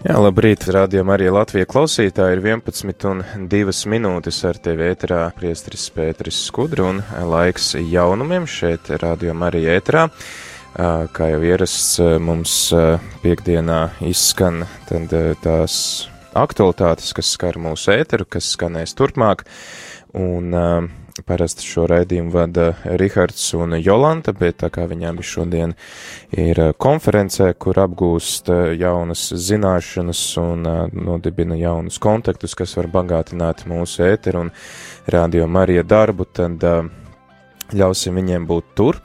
Jā, labrīt, rādījumā arī Latvija klausītāji ir 11 un 2 minūtes ar tevi ēterā priestris Pēteris Skudru un laiks jaunumiem šeit rādījumā arī ēterā. Kā jau ierasts mums piekdienā izskan tad tās aktualitātes, kas skar mūsu ēteru, kas skanēs turpmāk. Un uh, Parasti šo raidījumu vada Rihards un Jolanta, bet tā kā viņām šodien ir uh, konferencē, kur apgūst uh, jaunas zināšanas un uh, nodibina jaunus kontaktus, kas var bagātināt mūsu ēteru un radio Marija darbu, tad ļausim viņiem būt tur.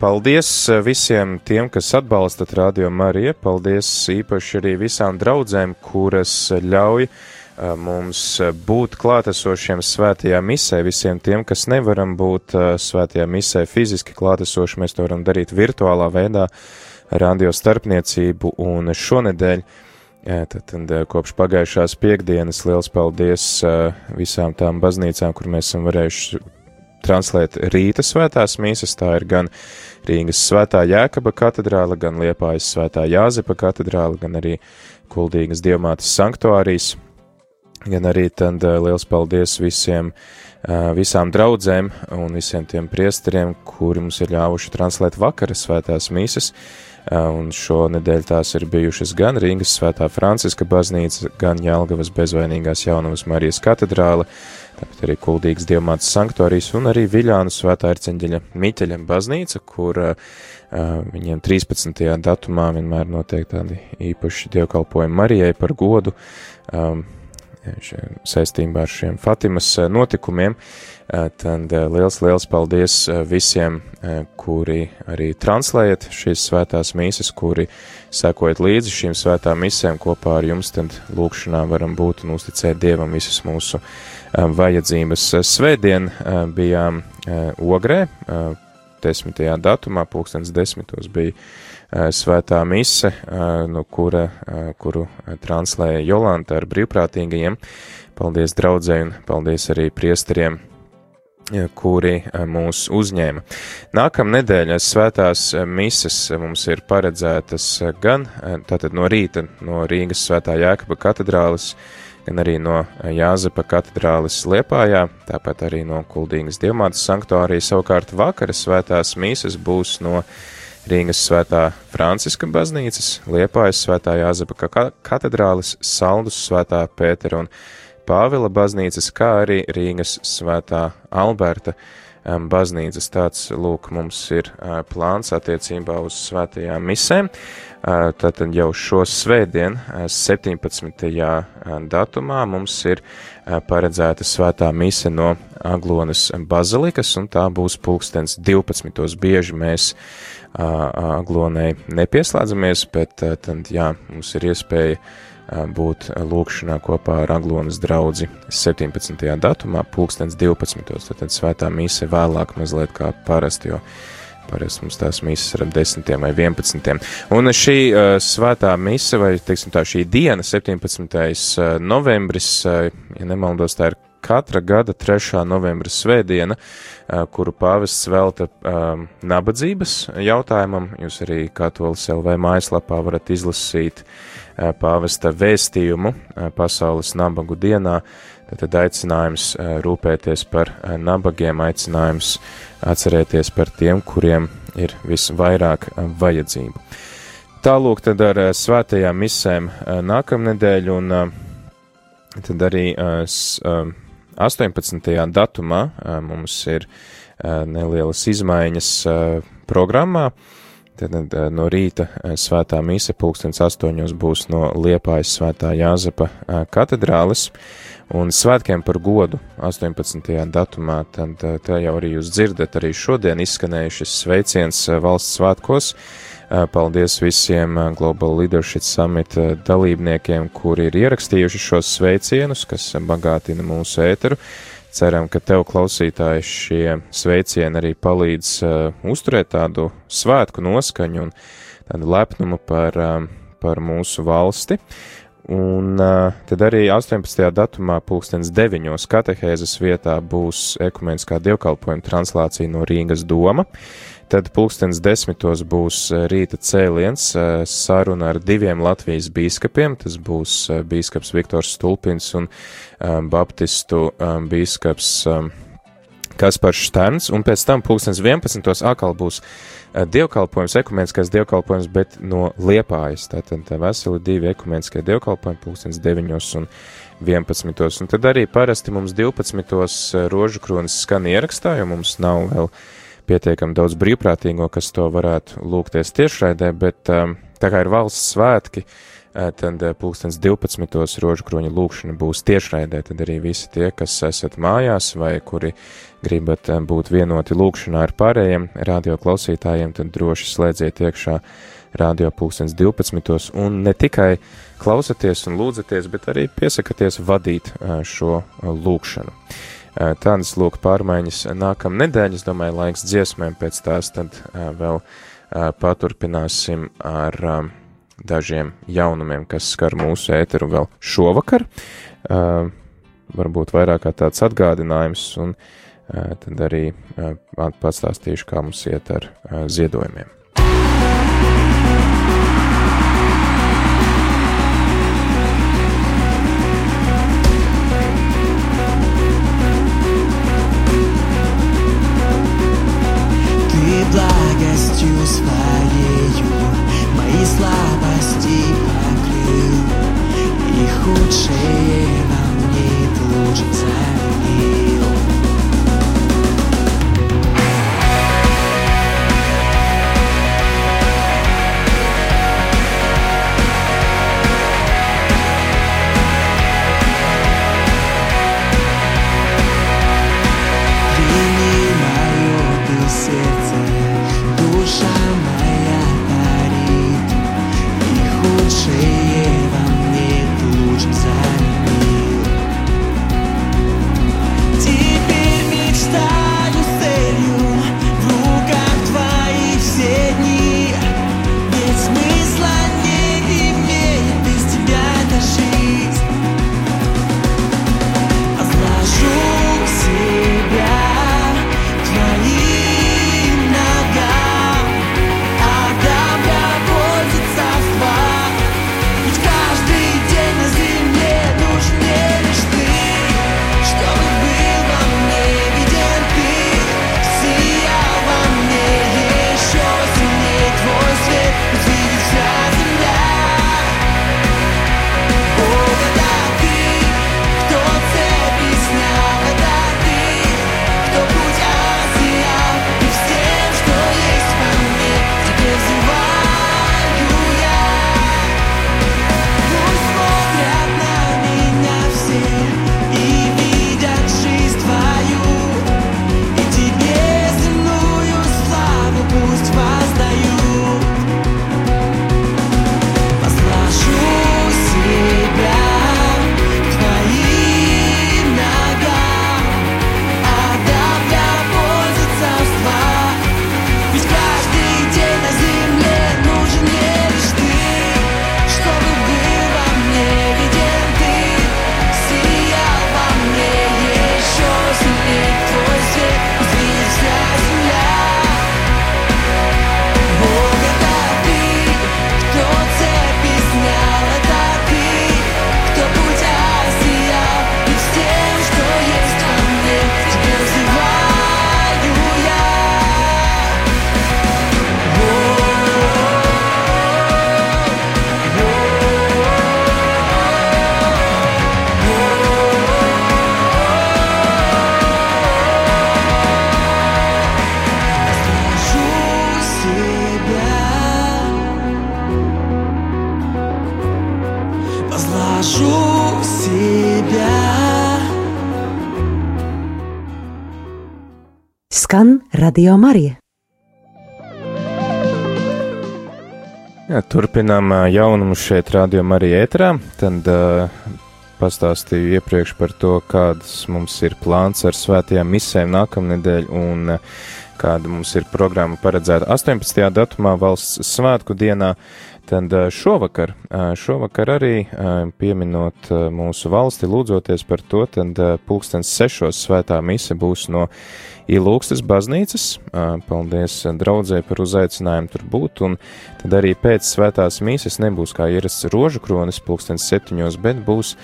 Paldies visiem tiem, kas atbalstat Radio Mariju, paldies īpaši arī visām draudzēm, kuras ļauj uh, mums būt klātesošiem svētajā misē, visiem tiem, kas nevaram būt svētajā misē fiziski klātesoši, mēs to varam darīt virtuālā veidā, radio starpniecību, un šonedēļ, tad, tad kopš pagājušās piekdienas, liels paldies visām tām baznīcām, kur mēs esam varējuši translēt rīta svētās mīsas, tā ir gan Rīgas svētā Jēkaba katedrāla, gan Liepājas svētā Jāzepa katedrāla, gan arī Kuldīgas dievmātes sanktuārijas gan arī tad eh, liels paldies visiem, eh, visām draudzēm un visiem tiem priesteriem, kuri mums ir ļāvuši translēt vakara svētās mīsas, eh, un šonedēļ tās ir bijušas gan Rīgas svētā Franciska baznīca, gan Jelgavas bezvainīgās jaunavas Marijas katedrāle, tāpat arī Kuldīgas dievmātas sanktuārijas un arī Viļānu svētā arceņģeļa Miķeļa baznīca, kur uh, viņiem 13. datumā vienmēr notiek tādi īpaši dievkalpojumi Marijai par godu, um, saistībā ar šiem Fatimas eh, notikumiem, eh, tad eh, liels, liels paldies visiem, kuri arī translējat šīs svētās mīsas, kuri sekojat līdzi šīm svētām misēm kopā ar jums, tad lūkšanā varam būt un uzticēt Dievam visas mūsu vajadzības. Svētdien bijām Ogrē, desmitajā datumā, pulkstens desmitos bija svētā mise, eh, no kura, eh, kuru translēja Jolanta ar brīvprātīgajiem. Paldies draudzēji un paldies arī priesteriem, kuri mūs uzņēma. Nākamā nedēļa svētās mises mums ir paredzētas gan tātad no rīta no Rīgas svētā Jēkaba katedrālis, gan arī no Jāzepa katedrālis Liepājā, tāpat arī no Kuldīgas dievmātes sanktuārija. Savukārt vakara svētās mises būs no Rīgas svētā Franciska baznīcas, Liepājas svētā Jāzepa katedrālis, Saldus svētā Pētera un Pāvila baznīcas, kā arī Rīgas svētā Alberta um, baznīcas. Tāds, lūk, mums ir plāns attiecībā uz svētajām misēm. Tātad jau šo svētdien, uh, 17. datumā, mums ir paredzēta svētā mise no Aglonas bazilikas, un tā būs pulkstens 12. Bieži mēs aglonai nepieslēdzamies, bet tad, jā, mums ir iespēja būt lūkšanā kopā ar Aglonas draudzi 17. datumā, pulkstens 12. Tad svētā mise vēlāk mazliet kā parasti, jo parasti mums tās mises ir ap 10. vai 11. Un šī uh, svētā mise, vai, teiksim tā, šī diena, 17. novembris, uh, ja nemaldos, tā ir katra gada 3. novembra svētdiena, kuru pāvests velta um, nabadzības jautājumam. Jūs arī Katolis LV mājaslapā varat izlasīt uh, pāvesta vēstījumu uh, pasaules nabagu dienā. Tad aicinājums uh, rūpēties par nabagiem, aicinājums atcerēties par tiem, kuriem ir visvairāk vajadzību. Tālūk tad ar svētajām misēm nākamnedēļ un tad arī uh, 18. datumā mums ir nelielas izmaiņas programmā. Tad no rīta svētā mise pulkstens astoņos būs no Liepājas svētā Jāzepa katedrālis, un svētkiem par godu 18. datumā, tad tā jau arī jūs dzirdat, arī šodien izskanējušas sveiciens valsts svētkos, Paldies visiem Global Leadership Summit dalībniekiem, kuri ir ierakstījuši šos sveicienus, kas bagātina mūsu ēteru. Ceram, ka tev klausītāji šie sveicieni arī palīdz uh, uzturēt tādu svētku noskaņu un tādu lepnumu par, uh, par mūsu valsti. Un uh, tad arī 18. datumā, pulkstens 9. katehēzes vietā būs ekumeniskā dievkalpojuma translācija no Rīgas doma. Tad pulkstens desmitos būs rīta cēliens, saruna ar diviem Latvijas bīskapiem. Tas būs bīskaps Viktors Stulpins un baptistu bīskaps Kaspars Šterns, un pēc tam pulkstens 11. atkal būs dievkalpojums, ekumeniskais dievkalpojums, bet no Liepājas. Tātad veseli divi ekumeniskie dievkalpojumi, pulkstens 9 un 11. Un tad arī parasti mums 12. rožu kronis skan ierakstā, jo mums nav vēl pietiekami daudz brīvprātīgo, kas to varētu lūgties tiešraidē, bet tā kā ir valsts svētki, tad pulkstens 12. rožu kroņa lūkšana būs tiešraidē, tad arī visi tie, kas esat mājās vai kuri gribat būt vienoti lūkšanā ar pārējiem radio klausītājiem, tad droši slēdziet iekšā radio pulkstens 12. un ne tikai klausaties un lūdzaties, bet arī piesakaties vadīt šo lūkšanu. Tādas lūk pārmaiņas nākam nedēļas, domāju, laiks dziesmēm, pēc tās tad vēl paturpināsim ar dažiem jaunumiem, kas skar mūsu ēteru vēl šovakar. Uh, varbūt vairāk kā tāds atgādinājums, un uh, tad arī uh, pastāstīšu, kā mums iet ar ziedojumiem. Skan Radio Marija. Jā, turpinām ā, jaunumus šeit, rādījumā arī ētrā. Tad uh, pastāstīju iepriekš par to, kādas mums ir plāns ar svētajām misēm nākamnedēļ. Un uh, kāda mums ir programma paredzēta 18. datumā valsts svētku dienā, tad ā, šovakar, ā, šovakar arī ā, pieminot mūsu valsti, lūdzoties par to, tad pulkstens sešos svētā mise būs no Ilūkstas baznīcas. Paldies draudzē par uzaicinājumu tur būt, un tad arī pēc svētās mīses nebūs kā ierasts rožu kronis pulkstens septiņos, bet būs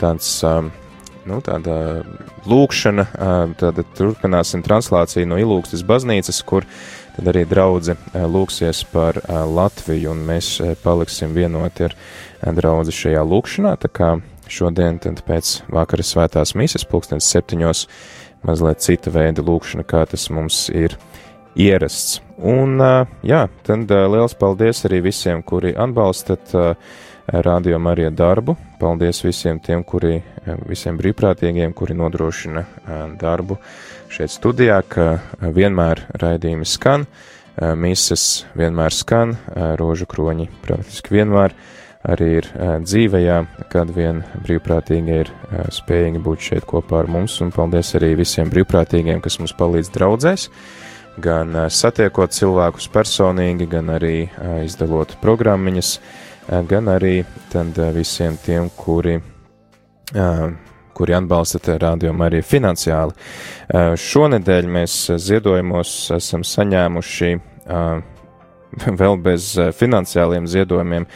tāds nu, tāda lūkšana, tad turpināsim translāciju no Ilūkstas baznīcas, kur tad arī draudze lūksies par Latviju, un mēs paliksim vienoti ar draudzi šajā lūkšanā, tā kā šodien tad pēc vakara svētās mises pulkstens septiņos mazliet cita veida lūkšana, kā tas mums ir ierasts. Un, jā, tad liels paldies arī visiem, kuri atbalstat Radio Marija darbu. Paldies visiem tiem, kuri, visiem brīvprātīgiem, kuri nodrošina darbu šeit studijā, ka vienmēr raidījumi skan, mises vienmēr skan, rožu kroņi praktiski vienmēr arī ir dzīvējā, kad vien brīvprātīgi ir spējīgi būt šeit kopā ar mums, un paldies arī visiem brīvprātīgiem, kas mums palīdz draudzēs, gan satiekot cilvēkus personīgi, gan arī izdalot programmiņas, gan arī tad visiem tiem, kuri, kuri atbalsta rādījumu arī finansiāli. Šonedēļ mēs ziedojumos esam saņēmuši vēl bez finansiāliem ziedojumiem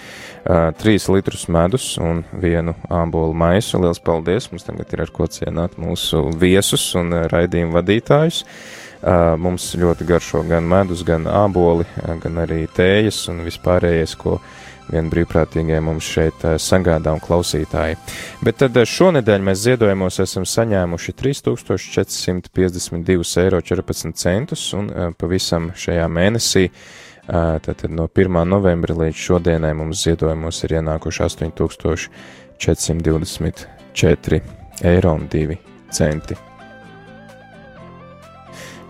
trīs litrus medus un vienu ābolu maisu. Liels paldies! Mums tagad ir ar ko cienāt mūsu viesus un raidījumu vadītājus. Mums ļoti garšo gan medus, gan āboli, gan arī tējas un vispārējais, ko vien brīvprātīgie mums šeit sagādā un klausītāji. Bet tad šonedēļ mēs ziedojumos esam saņēmuši 3452,14 eiro un pavisam šajā mēnesī. Tātad no 1. novembra līdz šodienai mums ziedojumos ir ienākuši 8424 eiro un 2 centi.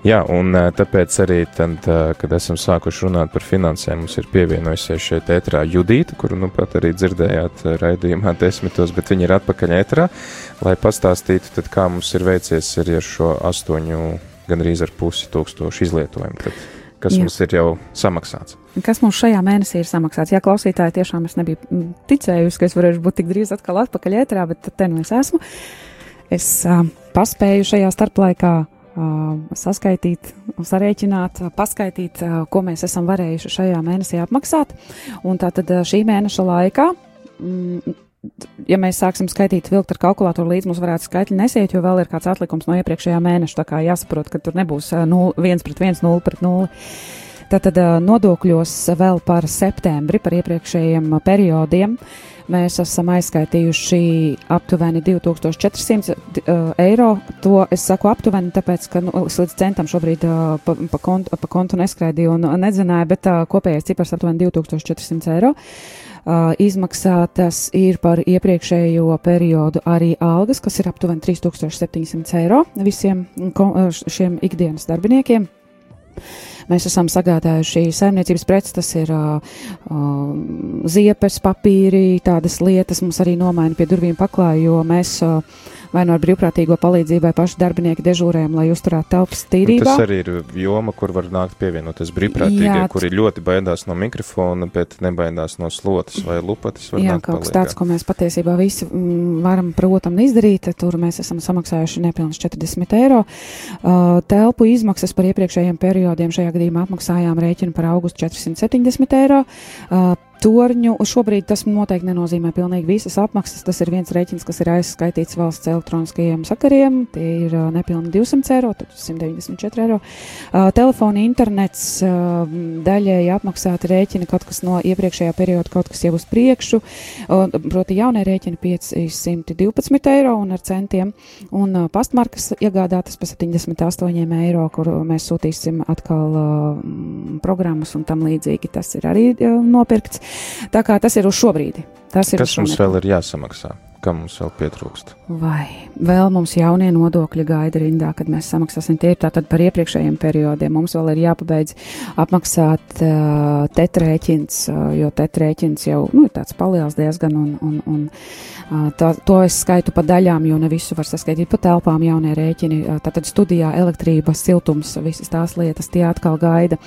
Jā, un tāpēc arī, tad, kad esam sākuši runāt par finansēm, mums ir pievienojusies šeit ētrā Judīta, kuru nu pat arī dzirdējāt raidījumā desmitos, bet viņa ir atpakaļ ētrā, lai pastāstītu, tad kā mums ir veicies arī ar šo astoņu, gandrīz ar pusi tūkstošu izlietojumu, tad, kas Jā. mums ir jau samaksāts. Kas mums šajā mēnesī ir samaksāts? Jā, klausītāji, tiešām es nebiju mm, ticējusi, ka es varēšu būt tik drīz atkal atpakaļ ēterā, bet te nu es esmu. Es uh, paspēju šajā starplaikā saskaitīt, sarēķināt, paskaitīt, uh, ko mēs esam varējuši šajā mēnesī apmaksāt. Un tātad šī mēneša laikā. Mm, Ja mēs sāksim skaitīt, vilkt ar kalkulātoru līdzi, mums varētu skaitļi nesiet, jo vēl ir kāds atlikums no iepriekšējā mēneša. Tā kā jāsaprot, ka tur nebūs uh, 0, 1 pret 1, 0 pret 0. Tātad nodokļos vēl par septembri, par iepriekšējiem periodiem, mēs esam aizskaitījuši aptuveni 2400 d- ā, eiro. To es saku aptuveni, tāpēc, ka nu, es līdz centam šobrīd pa, pa, kontu, pa kontu neskraidīju un nezināju, bet kopējais cipars aptuveni 2400 eiro. Izmaksātas ir par iepriekšējo periodu arī algas, kas ir aptuveni 3700 eiro visiem š- šiem ikdienas darbiniekiem. Mēs esam sagādājuši saimniecības preces, tas ir uh, ziepes, papīri, tādas lietas. Mums arī nomaina pie durvīm paklāju, jo mēs uh, vai no brīvprātīgo palīdzību vai paši darbinieki dežūrējam, lai uzturētu telpas Un tīrībā. tas arī ir joma, kur var nākt pievienoties brīvprātīgie, Jā, kuri ļoti baidās no mikrofona, bet nebaidās no slotas vai lupatas. Jā, kaut kas tāds, ko mēs patiesībā visi mm, varam, protams, izdarīt. Tur mēs esam samaksājuši nepilnīgi 40 eiro. Uh, telpu izmaksas par iepriekšējiem periodiem šajā gadījumā apmaksājām rēķinu par augustu 470 eiro. Uh, Torņu šobrīd tas noteikti nenozīmē pilnīgi visas apmaksas. Tas ir viens rēķins, kas ir aizskaitīts valsts elektroniskajiem sakariem. Tie ir nepilni 200 eiro, tad 194 eiro. Uh, telefona internets uh, daļēji apmaksāti rēķini, kaut kas no iepriekšējā perioda, kaut kas jau uz priekšu. Uh, proti, jaunie rēķini 512 eiro un ar centiem, un uh, pastmarkas iegādātas par 78 eiro, kur mēs sūtīsim atkal uh, programmas un tam līdzīgi. Tas ir arī uh, nopirkts. Tā kā tas ir uz šo brīdi. Tas ir Kas mums vēl ir jāsamaksā? Kam mums vēl pietrūkst? Vai vēl mums jaunie nodokļi gaida rindā, kad mēs samaksāsim tie tātad par iepriekšējiem periodiem. Mums vēl ir jāpabeidz apmaksāt uh, tetrēķins, uh, jo tetrēķins jau nu, ir tāds paliels diezgan un, un, un uh, tā, to es skaitu pa daļām, jo ne visu var saskaitīt pa telpām jaunie rēķini. Uh, tātad studijā elektrība, siltums, visas tās lietas tie atkal gaida.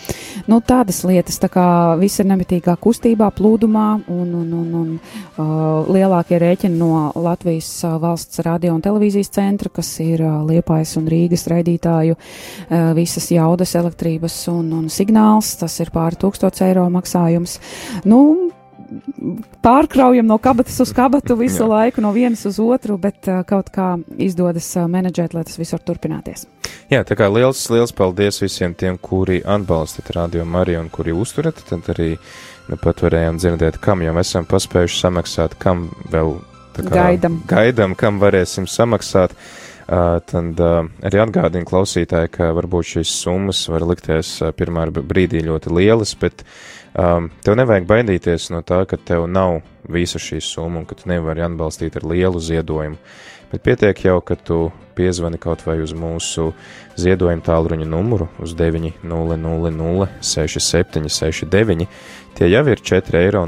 Nu, tādas lietas, tā kā viss ir nemitīgā kustībā, plūdumā un, un, un, un uh, lielākie rēķini no Latvijas uh, valsts radio un televīzijas centra, kas ir Liepājas un Rīgas raidītāju visas jaudas, elektrības un, un signāls. Tas ir pāri 1000 eiro maksājums. Nu, pārkraujam no kabatas uz kabatu visu Jā. laiku, no vienas uz otru, bet uh, kaut kā izdodas uh, menedžēt, lai tas viss var turpināties. Jā, tā kā liels, liels paldies visiem tiem, kuri atbalstat Radio Mariju un kuri uzturat, tad arī nu, pat varējām dzirdēt, kam jau esam paspējuši samaksāt, kam vēl Gaidam. gaidam kam varēsim samaksāt. Uh, tad uh, arī atgādinu klausītāji, ka varbūt šīs summas var likties uh, pirmā brīdī ļoti lielas, bet um, tev nevajag baidīties no tā, ka tev nav visa šī summa un ka tu nevari atbalstīt ar lielu ziedojumu. Bet pietiek jau, ka tu piezvani kaut vai uz mūsu ziedojuma tālruņa numuru uz 900 6769. Tie jau ir 4,10 eiro,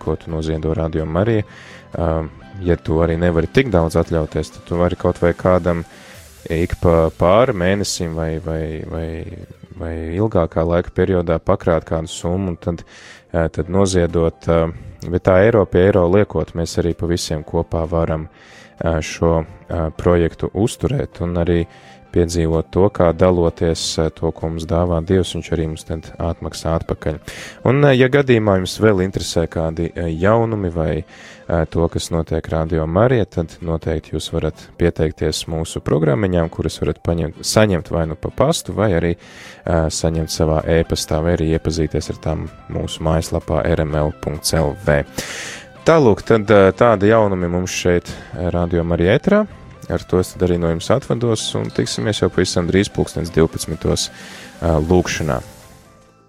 ko tu noziedo Radio Marija. Um, ja tu arī nevari tik daudz atļauties, tad tu vari kaut vai kādam ik pa pāri mēnesim vai, vai, vai, vai ilgākā laika periodā pakrāt kādu summu un tad, eh, tad noziedot, eh, bet tā eiro pie eiro liekot, mēs arī pa visiem kopā varam eh, šo projektu uzturēt un arī piedzīvot to, kā daloties to, ko mums dāvā Dievs, viņš arī mums tad atmaksā atpakaļ. Un, ja gadījumā jums vēl interesē kādi jaunumi vai to, kas notiek Radio Marija, tad noteikti jūs varat pieteikties mūsu programmiņām, kuras varat paņemt, saņemt vai nu pa pastu, vai arī saņemt savā e-pastā, vai arī iepazīties ar tām mūsu mājaslapā rml.lv. Tālūk, tad tādi jaunumi mums šeit Radio Marija ētrā. Ar to es arī no jums atvados un tiksimies jau pavisam drīz pulkstens 12. eh, lūkšanā.